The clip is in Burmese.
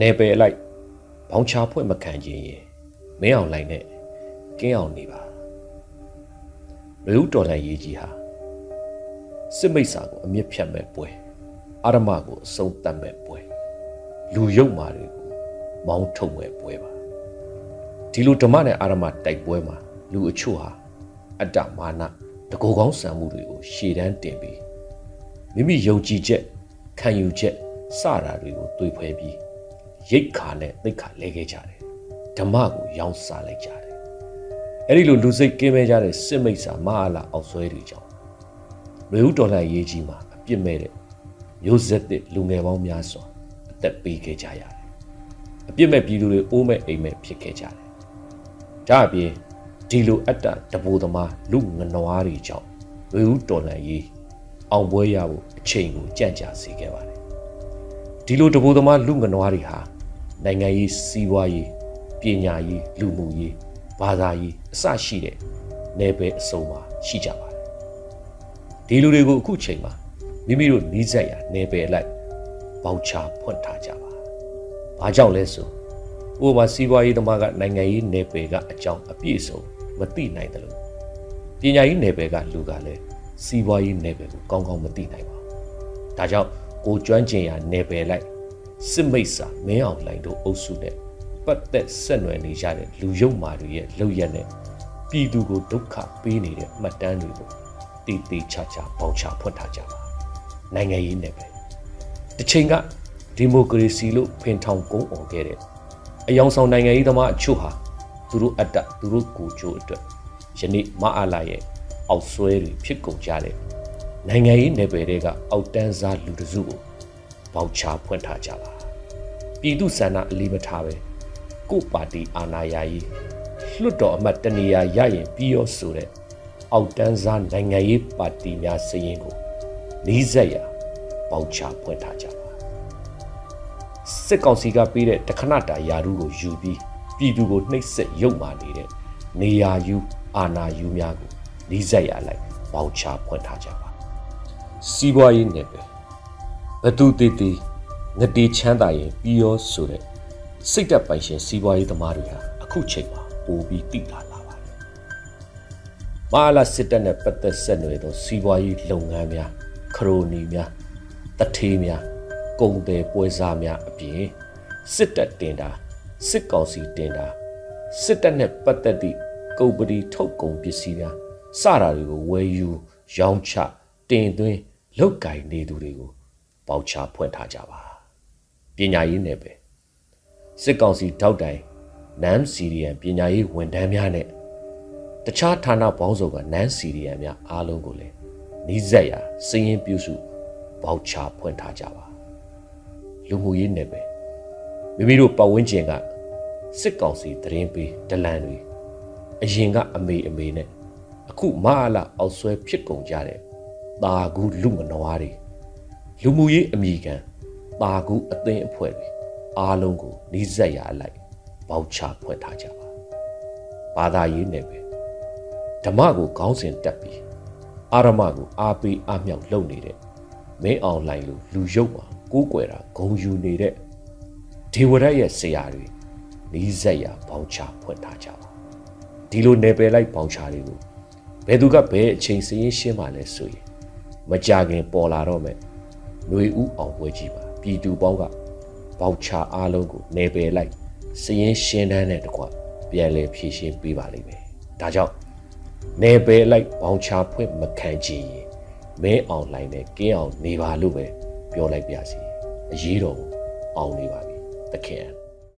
နေပယ်လိုက်ဘောင်ချဖွင့်မခံခြင်းရင်မင်းအောင်လိုက်နဲ့ကင်းအောင်နေပါလူတော်လှန်ရေးကြီးဟာစစ်မိတ်စာကိုအမြင့်ဖြတ်မဲ့ပွဲအာရမကိုအဆုံးတတ်မဲ့ပွဲလူရုပ်မာတွေကိုမောင်းထုတ်မဲ့ပွဲပါဒီလိုဓမ္မနဲ့အာရမတိုက်ပွဲမှာလူအချို့ဟာအတ္တမာနတကူကောင်းဆံမှုတွေကိုရှေ့တန်းတင်ပြီးမိမိယုံကြည်ချက်ခံယူချက်စတာတွေကိုတွေးဖွဲပြီး ရိတ်ခါနဲ့သိတ်ခါလဲခဲ့ကြတယ်ဓမ္မကိုရောင်းစားလိုက်ကြတယ်အဲ့ဒီလိုလူစိတ်ကင်းမဲ့ကြတဲ့စစ်မိတ်စာမဟာလာအောက်ဆွဲတွေကြောင့်လူဦးတော်လှန်ရေးကြီးမှာအပြစ်မဲ့တဲ့မျိုးဆက်တဲ့လူငယ်ပေါင်းများစွာအသက်ပေးခဲ့ကြရတယ်အပြစ်မဲ့ပြည်သူတွေအိုးမဲ့အိမ်မဲ့ဖြစ်ခဲ့ကြတယ်ဒါအပြင်ဒီလိုအတ္တတဘူသမားလူငနွားတွေကြောင့်လူဦးတော်လှန်ရေးအောင်ပွဲရဖို့အချိန်ကိုကြံ့ကြာစေခဲ့ပါတယ်ဒီလိုတဘူသမားလူငနွားတွေဟာ နိုင်ငံရေးစီးပွားရေးပညာရေးလူမှုရေးဘာသာရေးအစရှိတဲ့နယ်ပယ်အစုံမှာရှိကြပါတယ်ဒီလူတွေကိုအခုချိန်မှာမိမိတို့နီးစပ်ရာနယ်ပယ်လိုက်ပေါချဖွင့်ထားကြပါဘာကြောင့်လဲဆိုဥပမာစီးပွားရေးသမားကနိုင်ငံရေးနယ်ပယ်ကအကြောင်းအပြည့်စုံမသိနိုင်တယ်လို့ပညာရေးနယ်ပယ်ကလူကလည်းစီးပွားရေးနယ်ပယ်ကိုကောင်းကောင်းမသိနိုင်ပါဘူးဒါကြောင့်ကိုကျွမ်းကျင်ရာနယ်ပယ်လိုက် စစ်မိတ်စာမင်းအောင်လှိုင်တို့အုပ်စုနဲ့ပတ်သက်ဆက်နွယ်နေကြတဲ့လူယုံမာတွေရဲ့လောက်ရက်နဲ့ပြည်သူကိုဒုက္ခပေးနေတဲ့မှတ်တမ်းတွေကိုတည်တည်ချာချာပေါချဖွက်ထားကြပါနိုင်ငံရေးနဲ့ပဲတစ်ချိန်ကဒီမိုကရေစီလို့ဖင်ထောင်ကုန်းအောင်ခဲ့တဲ့အယောင်ဆောင်နိုင်ငံရေးသမားအချို့ဟာသူတို့အတ္တသူတို့ကိုချိုးအတွက်ယနေ့မအားလာရဲ့အောက်ဆွဲတွေဖြစ်ကုန်ကြတဲ့နိုင်ငံရေးနယ်ပယ်တွေကအောက်တန်းစားလူတစုကို ပေါချဖွင့်ထားကြပါပြည်သူဆန္ဒအလေးမထားပဲကိုပါတီအာဏာရရေးလွတ်တော်အမတ်တနေရာရရင်ပြီးရောဆိုတဲ့အောက်တန်းစားနိုင်ငံရေးပါတီများစရင်ကိုနီးစက်ရာပေါချဖွင့်ထားကြပါစစ်ကောင်စီကပေးတဲ့တခဏတာယာရုကိုယူပြီးပြည်သူကိုနှိပ်စက်ရုပ်မာနေတဲ့နေရာယူအာဏာယူများကိုနီးစက်ရလိုက်ပေါချဖွင့်ထားကြပါစီးပွားရေးနယ်ပဲဘ သူတည်တည်ငတေချမ်းသာရင်ပြီးရောဆိုတဲ့စိတ်သက်ပိုင်ရှင်စီးပွားရေးသမားတွေဟာအခုချိန်မှာပိုပြီးတိလာလာပါတယ်။မာလာစစ်တပ်နဲ့ပတ်သက်ဆက်နွယ်သောစီးပွားရေးလုပ်ငန်းများခရိုနီများတထေးများကုန်တယ်ပွဲစားများအပြင်စစ်တပ်တင်တာစစ်ကောင်စီတင်တာစစ်တပ်နဲ့ပတ်သက်သည့်ကုန်ပတိထုတ်ကုန်ပစ္စည်းများစတာတွေကိုဝယ်ယူရောင်းချတင်သွင်းလုတ်ကင်နေသူတွေကို ပေါချဖွင့်ထားကြပါပညာရေးနယ်ပဲစစ်ကောင်စီထောက်တိုင်နမ်စီရီယန်ပညာရေးဝန်ထမ်းများနဲ့တခြားဌာနပေါင်းစုံကနမ်စီရီယန်များအားလုံးကိုလည်းနီးစပ်ရာစည်ရင်ပြုစုပေါချဖွင့်ထားကြပါလူမှုရေးနယ်ပဲမိမိတို့ပတ်ဝန်းကျင်ကစစ်ကောင်စီတရင်ပေးဒလန်တွေအရင်ကအမေအမေနဲ့အခုမအားလာအောက်ဆွဲဖြစ်ကုန်ကြတဲ့တာကူလူမနွားတွေ လူမှုရေးအမိခံတာကူအသင်းအဖွဲ့တွေအားလုံးကိုနှီးဆက်ရအလိုက်ပေါချဖွဲ့ထားကြပါဘာသာရေးနဲ့ပဲဓမ္မကိုခေါင်းစဉ်တက်ပြီးအာရမကိုအားပေးအားမြောက်လုပ်နေတဲ့မင်းအောင်လိုင်လူလူရုပ်မှာကိုးကွယ်တာဂုံယူနေတဲ့ဒေဝရရဲ့ဆရာတွေနီးစက်ရပေါချဖွင့်ထားကြပါဒီလိုနယ်ပယ်လိုက်ပေါချတွေကိုဘယ်သူကဘယ်အချိန်စည်ရင်ရှင်းပါလဲဆိုရင်မကြခင်ပေါ်လာတော့မယ် ຫນွေဥအောင်ပွဲကြီးပါပြည်သူပေါင်းကပေါချအားလုံးကိုနယ်ပယ်လိုက်စည်ရင်ရှင်းတန်းတဲ့တကွပြန်လဲဖြည့်ရှင်းပေးပါလိမ့်မယ်ဒါကြောင့်နယ်ပယ်လိုက်ပေါချဖွင့်မခံချင်ရင်မဲအောင်လိုင်းနဲ့ကင်းအောင်နေပါလို့ပဲပြောလိုက်ပြစီအရေးတော်အောင်နေပါပြီသခင်